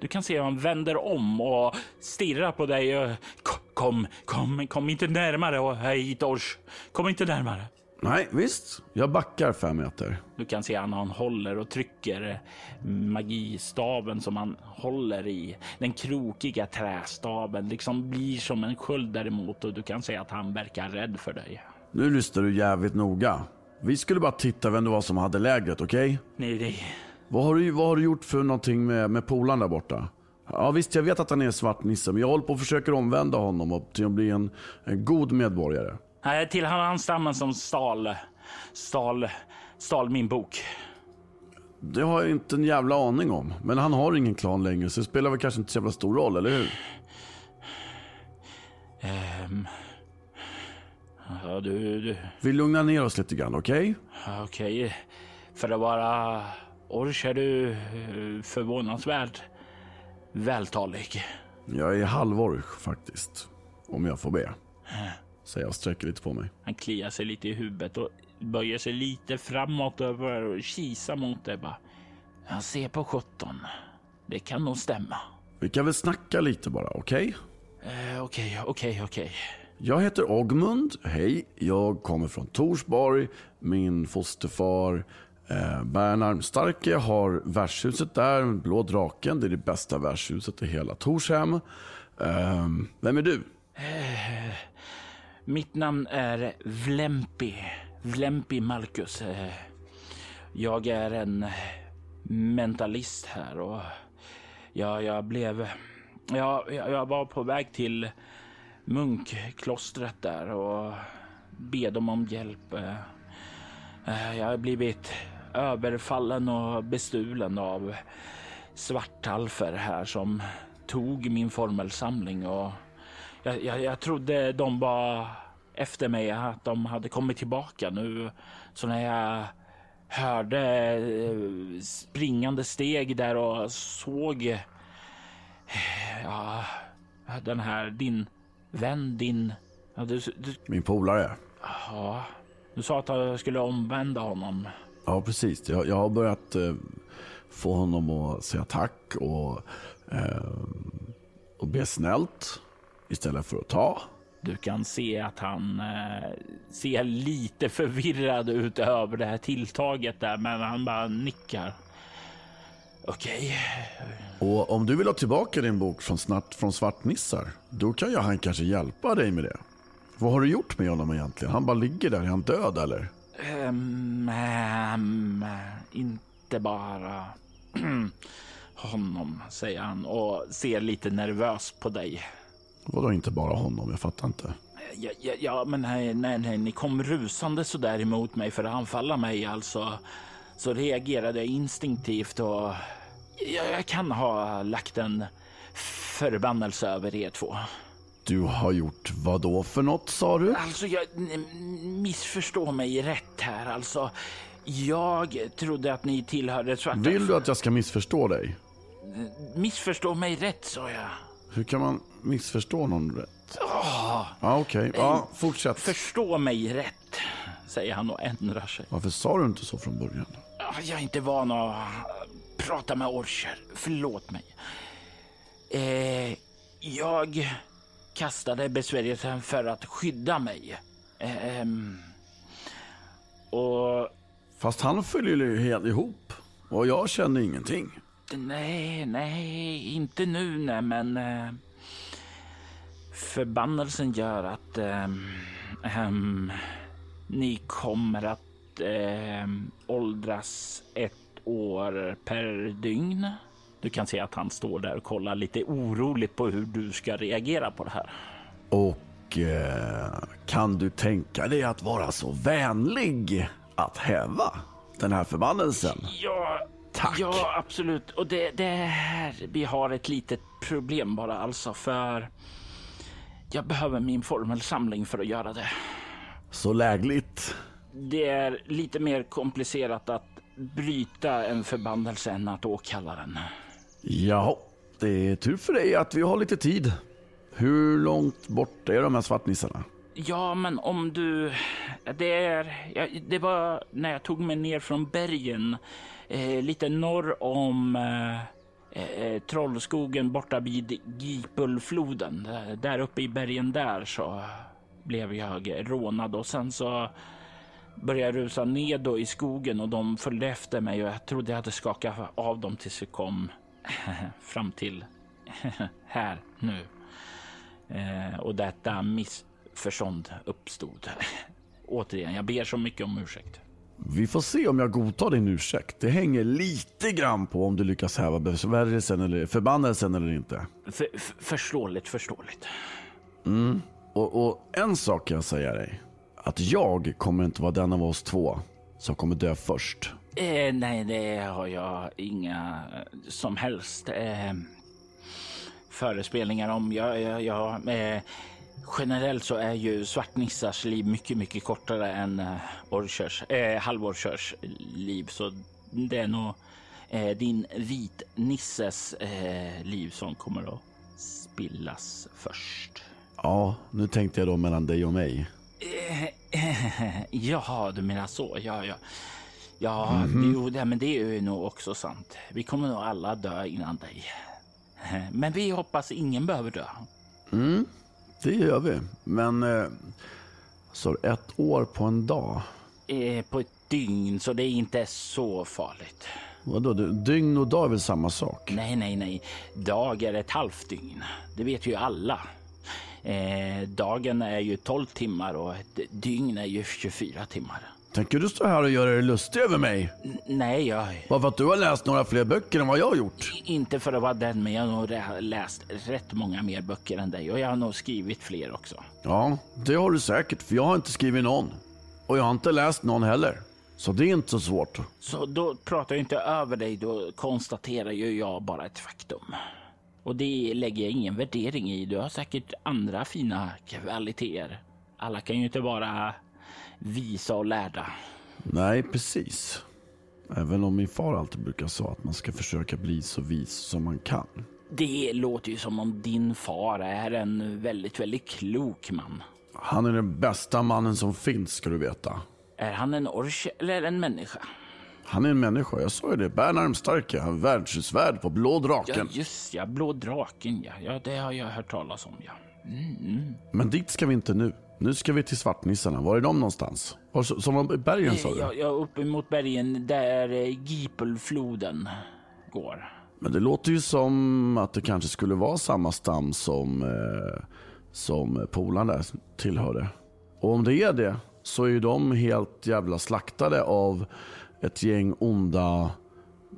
Du kan se hur han vänder om och stirrar på dig. Kom, kom, kom inte närmare hit Ors. Kom inte närmare. Nej, visst. Jag backar fem meter. Du kan se att han håller och trycker magistaven som han håller i. Den krokiga trästaven liksom blir som en sköld däremot och du kan se att han verkar rädd för dig. Nu lyssnar du jävligt noga. Vi skulle bara titta vem det var som hade lägret, okej? Okay? Nej, nej. Vad har, du, vad har du gjort för någonting med, med polaren där borta? Ja visst, jag vet att han är svart nisse, men jag håller på och försöker omvända honom till att bli en, en god medborgare. Nej, till han stammen som stal, stal, stal min bok. Det har jag inte en jävla aning om. Men han har ingen klan längre, så det spelar väl kanske inte så jävla stor roll, eller hur? Um, ja, du, du. Vi lugnar ner oss lite grann, okej? Okay? Okej. Okay. För att vara Orch är du eh, förvånansvärt vältalig. Jag är halvorch faktiskt, om jag får be. Säger jag sträcker lite på mig. Han kliar sig lite i huvudet och böjer sig lite framåt och börjar kisa mot dig. Bara. Jag ser på 17. Det kan nog stämma. Vi kan väl snacka lite bara, okej? Okay? Eh, okej, okej, okej. Jag heter Ogmund. Hej, jag kommer från Torsborg. Min fosterfar eh, Bernhard Starke har värdshuset där, Blå draken. Det är det bästa värdshuset i hela Torshem. Eh, vem är du? Eh, mitt namn är Vlempi. Vlempi Malkus. Eh, jag är en mentalist här och jag, jag blev... Jag, jag var på väg till munkklostret där och be dem om hjälp. Eh, jag har blivit överfallen och bestulen av svartalfer här som tog min formelsamling och jag, jag, jag trodde de var efter mig, att de hade kommit tillbaka nu. Så när jag hörde eh, springande steg där och såg eh, ja, den här, din vän, din... Ja, du, du, Min polare? Ja, du sa att jag skulle omvända honom. Ja, precis. Jag, jag har börjat eh, få honom att säga tack och, eh, och be snällt istället för att ta. Du kan se att han eh, ser lite förvirrad ut över det här tilltaget där, men han bara nickar. Okej. Och om du vill ha tillbaka din bok från, snart, från Svartnissar, då kan ju han kanske hjälpa dig med det. Vad har du gjort med honom egentligen? Han bara ligger där, är han död eller? Um, um, inte bara honom, säger han och ser lite nervös på dig. Vadå inte bara honom? Jag fattar inte. Ja, ja, ja men nej, nej, nej, ni kom rusande så där emot mig för att anfalla mig alltså. Så reagerade jag instinktivt och jag, kan ha lagt en förbannelse över er två. Du har gjort vad då för något sa du? Alltså, jag missförstår mig rätt här. Alltså, jag trodde att ni tillhörde svarta... Vill du att jag ska missförstå dig? Missförstå mig rätt, sa jag. Hur kan man missförstå någon rätt? Oh, ja, Okej, okay. ja, fortsätt. Förstå mig rätt, säger han och ändrar sig. Varför sa du inte så från början? Jag är inte van att prata med orcher. Förlåt mig. Eh, jag kastade besvärjelsen för att skydda mig. Eh, och... Fast han följer ju helt ihop och jag känner ingenting. Nej, nej, inte nu, nej, men eh, förbannelsen gör att eh, eh, ni kommer att eh, åldras ett år per dygn. Du kan se att han står där och kollar lite oroligt på hur du ska reagera på det här. Och eh, kan du tänka dig att vara så vänlig att häva den här förbannelsen? Ja, Tack. Ja, absolut. Och det, det är här vi har ett litet problem bara alltså för jag behöver min formelsamling för att göra det. Så lägligt. Det är lite mer komplicerat att bryta en förbannelse än att åkalla den. Ja, det är tur för dig att vi har lite tid. Hur långt bort är de här svartnissarna? Ja, men om du... Det är... Ja, det var när jag tog mig ner från bergen eh, lite norr om eh, eh, Trollskogen borta vid Gipulfloden. Där uppe i bergen där så blev jag rånad och sen så började rusa ned i skogen och de följde efter mig och jag trodde jag hade skakat av dem tills vi kom fram till här nu. Eh, och detta missförstånd uppstod. Återigen, jag ber så mycket om ursäkt. Vi får se om jag godtar din ursäkt. Det hänger lite grann på om du lyckas häva besvärjelsen eller förbannelsen eller inte. För, förståeligt, förståeligt. Mm. Och, och, en sak kan jag säga dig. Att jag kommer inte vara den av oss två som kommer dö först. Eh, nej, det har jag inga som helst eh, förespelningar om. Jag, jag, jag eh, generellt så är ju svartnissars liv mycket, mycket kortare än eh, orchers, eh, halvorchers liv. Så det är nog eh, din vitnisses eh, liv som kommer att spillas först. Ja, nu tänkte jag då mellan dig och mig. Eh, jaha, du menar så. Ja, ja. Ja, mm jo, det, men det är ju nog också sant. Vi kommer nog alla dö innan dig. Men vi hoppas ingen behöver dö. Mm. Det gör vi. Men eh, så ett år på en dag? Eh, på ett dygn, så det är inte så farligt. Vadå, dygn och dag är väl samma sak? Nej, nej, nej. Dag är ett halvt dygn. Det vet ju alla. Eh, dagen är ju 12 timmar och ett dygn är ju 24 timmar. Tänker du stå här och göra dig lustig över mig? N nej, jag... Bara för att du har läst några fler böcker än vad jag har gjort? I inte för att vara den, men jag har nog läst rätt många mer böcker än dig och jag har nog skrivit fler också. Ja, det har du säkert, för jag har inte skrivit någon. Och jag har inte läst någon heller. Så det är inte så svårt. Så då pratar jag inte över dig, då konstaterar ju jag bara ett faktum. Och det lägger jag ingen värdering i. Du har säkert andra fina kvaliteter. Alla kan ju inte vara visa och lärda. Nej, precis. Även om min far alltid brukar säga att man ska försöka bli så vis som man kan. Det låter ju som om din far är en väldigt, väldigt klok man. Han är den bästa mannen som finns, ska du veta. Är han en orch eller en människa? Han är en människa, jag sa ju det. Bernarm Starke, världshusvärd på Blå draken. Ja, just ja, Blå draken ja. ja. Det har jag hört talas om ja. Men dit ska vi inte nu. Nu ska vi till svartnissarna. Var är de någonstans? Var, som var i bergen sa du? Ja, ja, uppe mot bergen där eh, Gipelfloden går. Men det låter ju som att det kanske skulle vara samma stam som, eh, som polarna där tillhörde. Och om det är det så är ju de helt jävla slaktade av ett gäng onda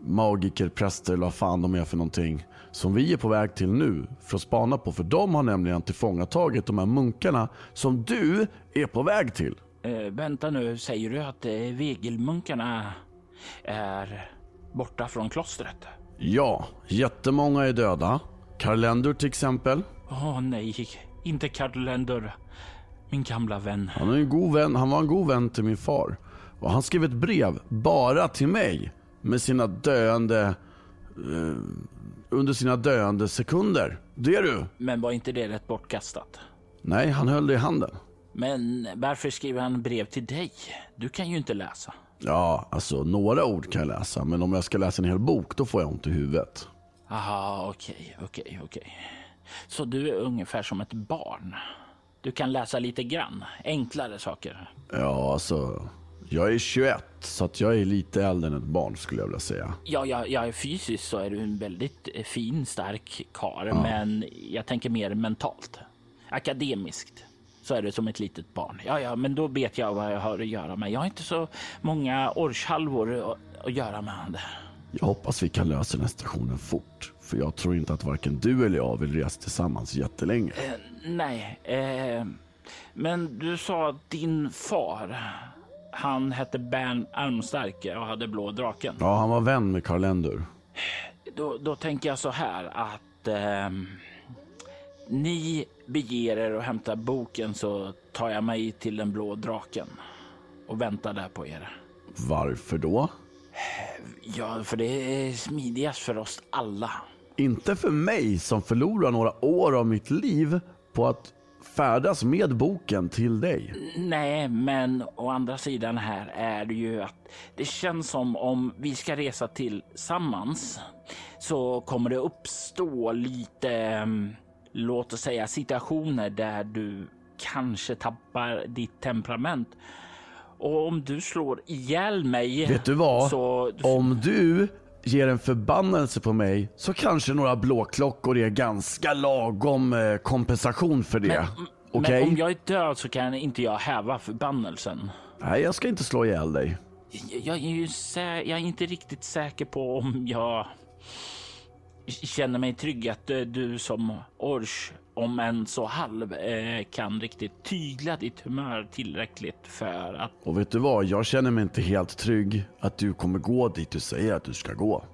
magiker, präster eller vad fan de är för någonting. Som vi är på väg till nu för att spana på. För de har nämligen tillfångatagit de här munkarna som du är på väg till. Eh, vänta nu, säger du att eh, vegelmunkarna är borta från klostret? Ja, jättemånga är döda. Karlendur till exempel. Åh nej, inte Karlender. Min gamla vän. Han, är en god vän. han var en god vän till min far. Och han skrev ett brev bara till mig med sina döende... Eh, under sina döende sekunder. Det är du. Men var inte det rätt bortkastat? Nej, han höll det i handen. Men varför skriver han brev till dig? Du kan ju inte läsa. Ja, alltså några ord kan jag läsa. Men om jag ska läsa en hel bok, då får jag ont i huvudet. Aha, okej, okej, okej. Så du är ungefär som ett barn? Du kan läsa lite grann, enklare saker? Ja, alltså. Jag är 21, så att jag är lite äldre än ett barn skulle jag vilja säga. Ja, ja, ja fysiskt så är du en väldigt eh, fin, stark kar, ja. men jag tänker mer mentalt. Akademiskt så är du som ett litet barn. Ja, ja, men då vet jag vad jag har att göra med. Jag har inte så många årshalvor att göra med det. Jag hoppas vi kan lösa den här stationen fort. För jag tror inte att varken du eller jag vill resa tillsammans jättelänge. Eh, nej, eh, men du sa att din far, han hette Bern Armstarke och hade Blå draken. Ja, han var vän med Karlendur. Då, då tänker jag så här att eh, ni beger er och hämtar boken så tar jag mig till den blå draken och väntar där på er. Varför då? Ja, för det är smidigast för oss alla. Inte för mig som förlorar några år av mitt liv på att färdas med boken till dig. Nej, men å andra sidan här är det ju att det känns som om vi ska resa tillsammans så kommer det uppstå lite, mm, låt oss säga situationer där du kanske tappar ditt temperament. Och om du slår ihjäl mig. Vet du vad? Så... Om du ger en förbannelse på mig så kanske några blåklockor är ganska lagom eh, kompensation för det. Men, okay? men om jag är död så kan inte jag häva förbannelsen. Nej, jag ska inte slå ihjäl dig. Jag, är, ju jag är inte riktigt säker på om jag känner mig trygg att du som Ors om än så halv, eh, kan riktigt tygla ditt humör tillräckligt för att... Och vet du vad? Jag känner mig inte helt trygg att du kommer gå dit du säger att du ska gå.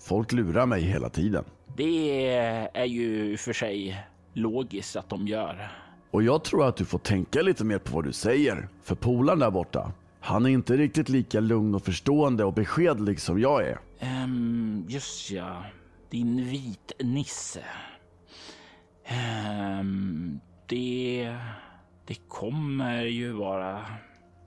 Folk lurar mig hela tiden. Det är ju för sig logiskt att de gör. Och jag tror att du får tänka lite mer på vad du säger. För polaren där borta, han är inte riktigt lika lugn och förstående och beskedlig som jag är. Um, just ja, din vit nisse. Um, det, det kommer ju vara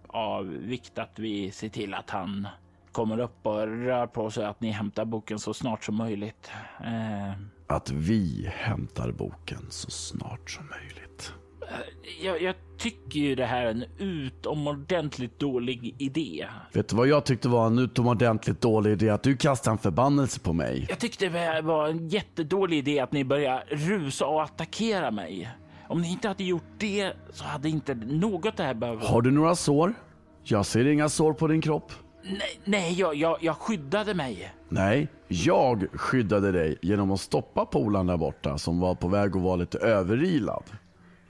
av vikt att vi ser till att han kommer upp och rör på sig, att ni hämtar boken så snart som möjligt. Ehm. Att vi hämtar boken så snart som möjligt. Jag, jag, tycker ju det här är en utomordentligt dålig idé. Vet du vad jag tyckte var en utomordentligt dålig idé? Att du kastade en förbannelse på mig. Jag tyckte det var en jättedålig idé att ni började rusa och attackera mig. Om ni inte hade gjort det så hade inte något det här behövt... Har du några sår? Jag ser inga sår på din kropp. Nej, nej jag, jag, jag skyddade mig. Nej, jag skyddade dig genom att stoppa polaren där borta som var på väg att vara lite överilad.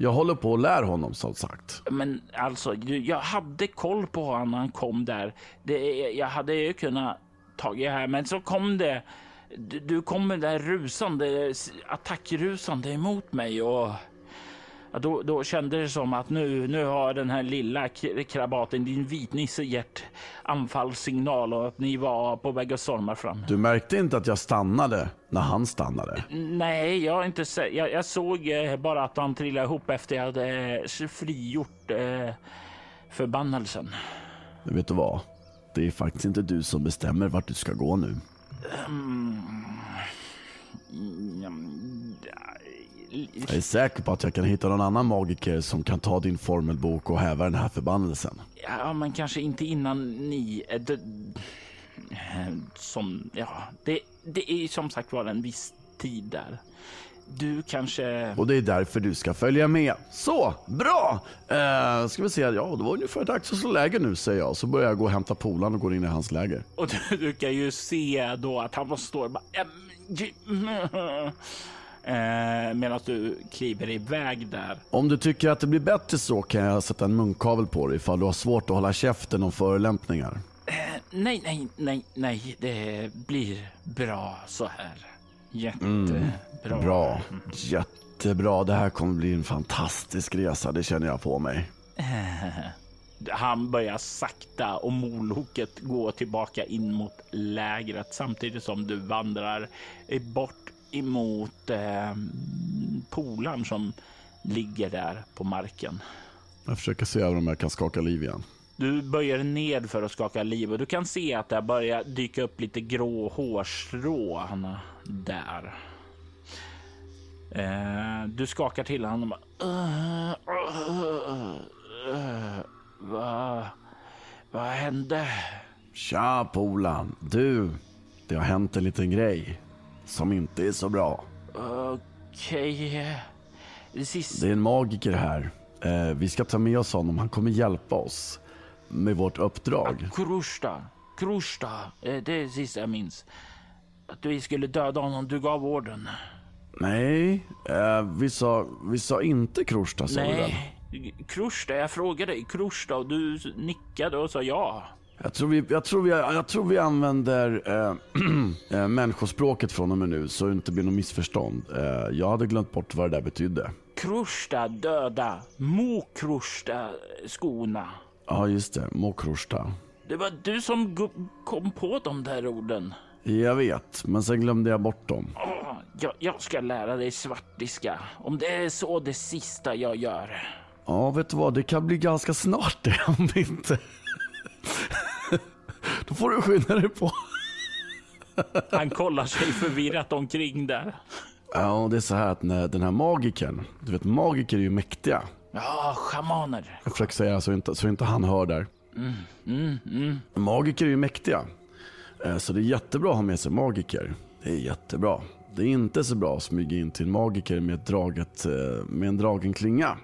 Jag håller på att lära honom som sagt. Men alltså, jag hade koll på honom när han kom där. Det, jag hade ju kunnat tagit här, men så kom det. Du, du kom med det där rusande, attackrusande emot mig och då, då kände det som att nu, nu har den här lilla krabaten, din vitnisse, gett anfallssignal och att ni var på väg att storma fram. Du märkte inte att jag stannade när han stannade? Nej, jag, inte jag, jag såg eh, bara att han trillade ihop efter jag hade eh, frigjort eh, förbannelsen. Men vet du vad? Det är faktiskt inte du som bestämmer vart du ska gå nu. Um, Jag är säker på att jag kan hitta någon annan magiker som kan ta din formelbok och häva den här förbannelsen. Ja, men kanske inte innan ni... Äh, det, som, ja, det, det är som sagt var en viss tid där. Du kanske... Och det är därför du ska följa med. Så, bra! Eh, ska vi se, ja det var ungefär dags att slå läger nu säger jag. Så börjar jag gå och hämta polaren och går in i hans läger. Och du, du kan ju se då att han står bara... Eh, Medan du kliver iväg där. Om du tycker att det blir bättre så kan jag sätta en munkavel på dig ifall du har svårt att hålla käften om förolämpningar. Eh, nej, nej, nej, nej, det blir bra så här. Jättebra. Mm, bra, jättebra. Det här kommer bli en fantastisk resa, det känner jag på mig. Han börjar sakta och moloket gå tillbaka in mot lägret samtidigt som du vandrar bort emot eh, polaren som ligger där på marken. Jag försöker se om jag kan skaka liv igen. Du böjer ned för att skaka liv och du kan se att det börjar dyka upp lite grå hårstrån där. Eh, du skakar till honom bara... Vad va hände? Tja polan. Du, det har hänt en liten grej som inte är så bra. Okej. Okay. Det är en magiker här. Eh, vi ska ta med oss honom. Han kommer hjälpa oss med vårt uppdrag. Krusta. Krusta. Eh, det är det sista jag minns. Att vi skulle döda honom. Du gav orden. Nej, eh, vi, sa, vi sa inte Krusta sa Nej, Krusta. Jag frågade dig Krusta och du nickade och sa ja. Jag tror vi, jag tror vi, jag tror vi använder äh, människospråket från och med nu så det inte blir något missförstånd. Äh, jag hade glömt bort vad det där betydde. Krusta döda, Mo Krusta skona. Ja, just det. Mo Krusta. Det var du som kom på de där orden. Jag vet, men sen glömde jag bort dem. Oh, jag, jag ska lära dig svartiska. Om det är så det sista jag gör. Ja, vet du vad? Det kan bli ganska snart det om inte... Då får du skynda dig på. Han kollar sig förvirrat omkring där. Ja, det är så här att när den här magiken, du vet magiker är ju mäktiga. Ja, schamaner. Jag försöker säga så inte, så inte han hör där. Mm, mm, mm. Magiker är ju mäktiga. Eh, så det är jättebra att ha med sig magiker. Det är jättebra. Det är inte så bra att smyga in till en magiker med, draget, eh, med en dragen klinga.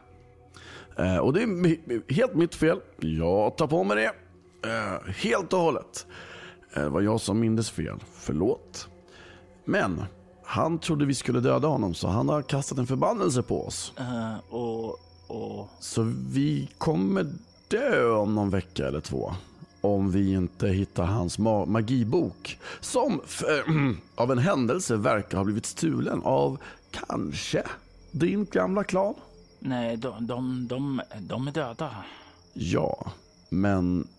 Eh, och det är helt mitt fel. Jag tar på mig det. Helt och hållet. Det var jag som mindes fel. Förlåt. Men han trodde vi skulle döda honom så han har kastat en förbannelse på oss. Uh, och, och... Så vi kommer dö om någon vecka eller två. Om vi inte hittar hans ma magibok. Som av en händelse verkar ha blivit stulen av kanske din gamla klan. Nej, de, de, de, de är döda. Ja, men eh,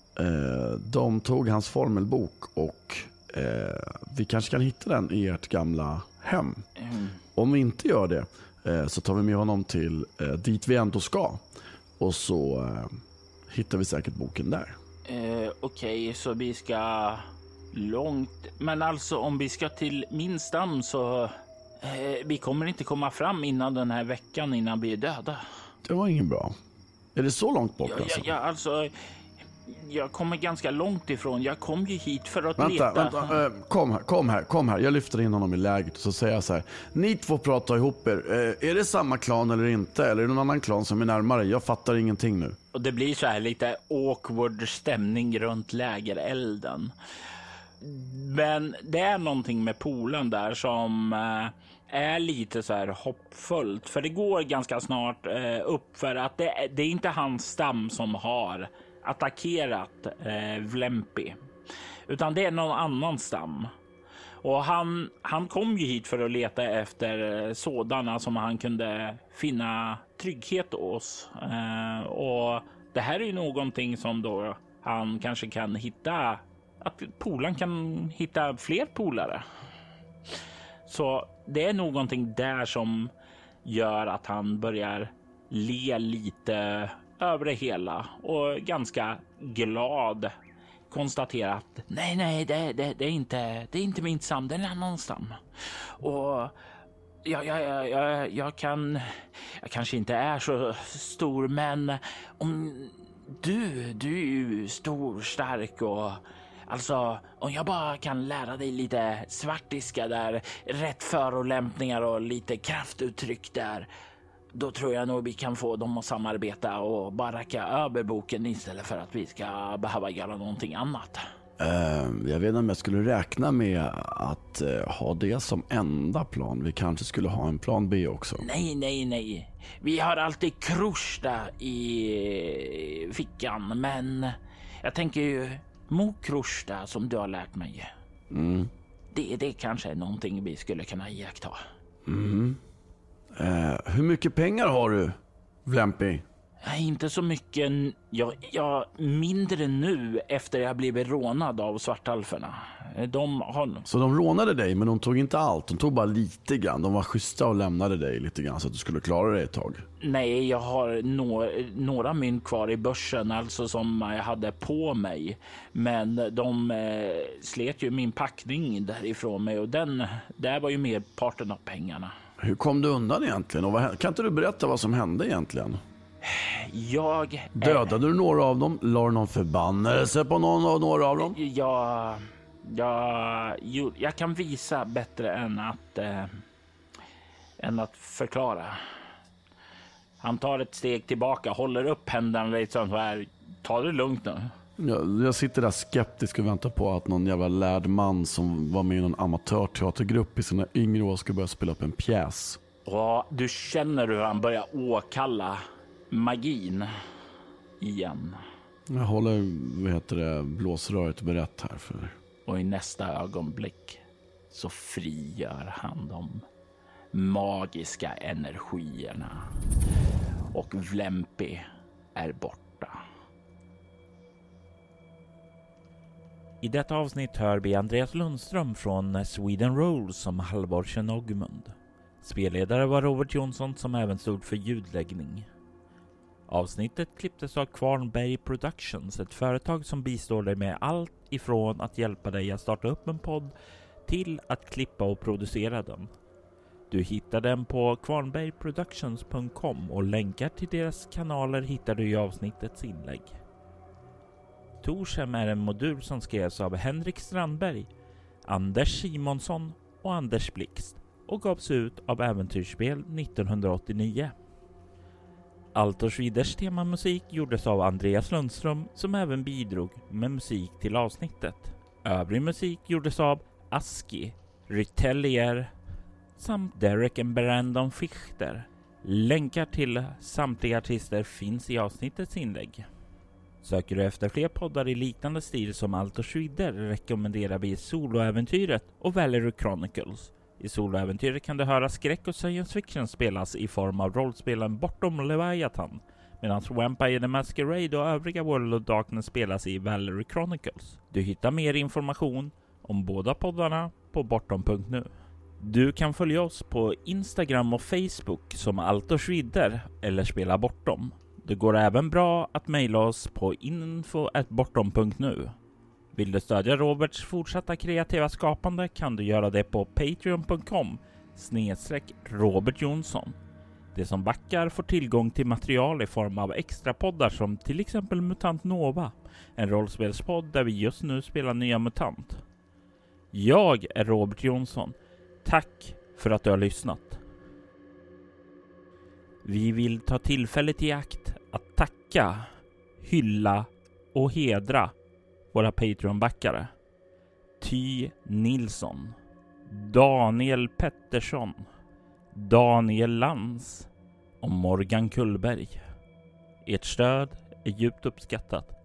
de tog hans formelbok och eh, vi kanske kan hitta den i ert gamla hem. Mm. Om vi inte gör det eh, så tar vi med honom till eh, dit vi ändå ska. Och så eh, hittar vi säkert boken där. Eh, Okej, okay, så vi ska långt. Men alltså om vi ska till min stam så eh, vi kommer inte komma fram innan den här veckan innan vi är döda. Det var ingen bra. Är det så långt bort ja, alltså? Ja, alltså jag kommer ganska långt ifrån. Jag kom ju hit för att vänta, leta. Vänta, äh, kom här, kom här, kom här. Jag lyfter in honom i lägret och så säger jag så här. Ni två pratar ihop er. Äh, är det samma klan eller inte? Eller är det någon annan klan som är närmare? Jag fattar ingenting nu. Och det blir så här lite awkward stämning runt lägerelden. Men det är någonting med polen där som äh, är lite så här hoppfullt. För det går ganska snart upp för att det, det är inte hans stam som har attackerat eh, Vlempi, utan det är någon annan stam. Och han, han kom ju hit för att leta efter eh, sådana som han kunde finna trygghet hos. Eh, och det här är ju någonting som då han kanske kan hitta, att polaren kan hitta fler polare. Så det är någonting där som gör att han börjar le lite över det hela och ganska glad konstaterar att nej, nej, det, det, det, är inte, det är inte min stam, det är en annan stam. Och jag, jag, jag, jag kan... Jag kanske inte är så stor, men om du, du är ju stor, stark och Alltså, om jag bara kan lära dig lite svartiska där, rätt förolämpningar och lite kraftuttryck där, då tror jag nog vi kan få dem att samarbeta och bara racka över boken istället för att vi ska behöva göra någonting annat. Uh, jag vet inte om jag skulle räkna med att uh, ha det som enda plan. Vi kanske skulle ha en plan B också. Nej, nej, nej. Vi har alltid Krusta i fickan, men jag tänker ju Mokrusta som du har lärt mig. Mm. Det, det kanske är någonting vi skulle kunna iaktta. Mm. Uh, hur mycket pengar har du, Vlempi? Nej, inte så mycket. Jag, jag, mindre nu efter jag blivit rånad av svartalferna. De har... Så de rånade dig, men de tog inte allt? De tog bara lite grann? De var schyssta och lämnade dig lite grann så att du skulle klara dig ett tag? Nej, jag har no några mynt kvar i börsen, alltså som jag hade på mig. Men de eh, slet ju min packning därifrån mig och den, där var ju merparten av pengarna. Hur kom du undan egentligen? Och vad, kan inte du berätta vad som hände egentligen? Jag... Dödade du några av dem? La du någon förbannelse på någon av några av dem? Jag... Jag, jag kan visa bättre än att... Eh, än att förklara. Han tar ett steg tillbaka, håller upp händerna lite så här. Ta det lugnt nu. Jag, jag sitter där skeptisk och väntar på att någon jävla lärd man som var med i någon amatörteatergrupp i sina yngre år ska börja spela upp en pjäs. Ja, du känner hur han börjar åkalla magin igen. Jag håller vad heter det, blåsröret berett här för Och i nästa ögonblick så frigör han de magiska energierna och Vlempi är borta. I detta avsnitt hör vi Andreas Lundström från Sweden Rolls som Halvor Tjernogmund. Spelledare var Robert Jonsson som även stod för ljudläggning. Avsnittet klipptes av Kvarnberg Productions, ett företag som bistår dig med allt ifrån att hjälpa dig att starta upp en podd till att klippa och producera den. Du hittar den på kvarnbergproductions.com och länkar till deras kanaler hittar du i avsnittets inlägg. Torshem är en modul som skrevs av Henrik Strandberg, Anders Simonsson och Anders Blixt och gavs ut av Äventyrsspel 1989. Altors Viders temamusik gjordes av Andreas Lundström som även bidrog med musik till avsnittet. Övrig musik gjordes av Aski, Rytellier samt Derek and Brandon Fichter. Länkar till samtliga artister finns i avsnittets inlägg. Söker du efter fler poddar i liknande stil som Allt och Schwider rekommenderar vi Soloäventyret och Valerie Chronicles i soloäventyret kan du höra skräck och science fiction spelas i form av rollspelen Bortom Leviathan, medan Vampire the Masquerade och övriga World of Darkness spelas i Valerie Chronicles. Du hittar mer information om båda poddarna på bortom.nu. Du kan följa oss på Instagram och Facebook som Allt och Schwider eller Spela Bortom. Det går även bra att mejla oss på info.bortom.nu. Vill du stödja Roberts fortsatta kreativa skapande kan du göra det på patreon.com snedstreck Robert Jonsson. De som backar får tillgång till material i form av extra poddar som till exempel Mutant Nova, en rollspelspodd där vi just nu spelar nya MUTANT. Jag är Robert Jonsson. Tack för att du har lyssnat. Vi vill ta tillfället i akt att tacka, hylla och hedra våra Patreon-backare. Ty Nilsson, Daniel Pettersson, Daniel Lands och Morgan Kullberg. Ert stöd är djupt uppskattat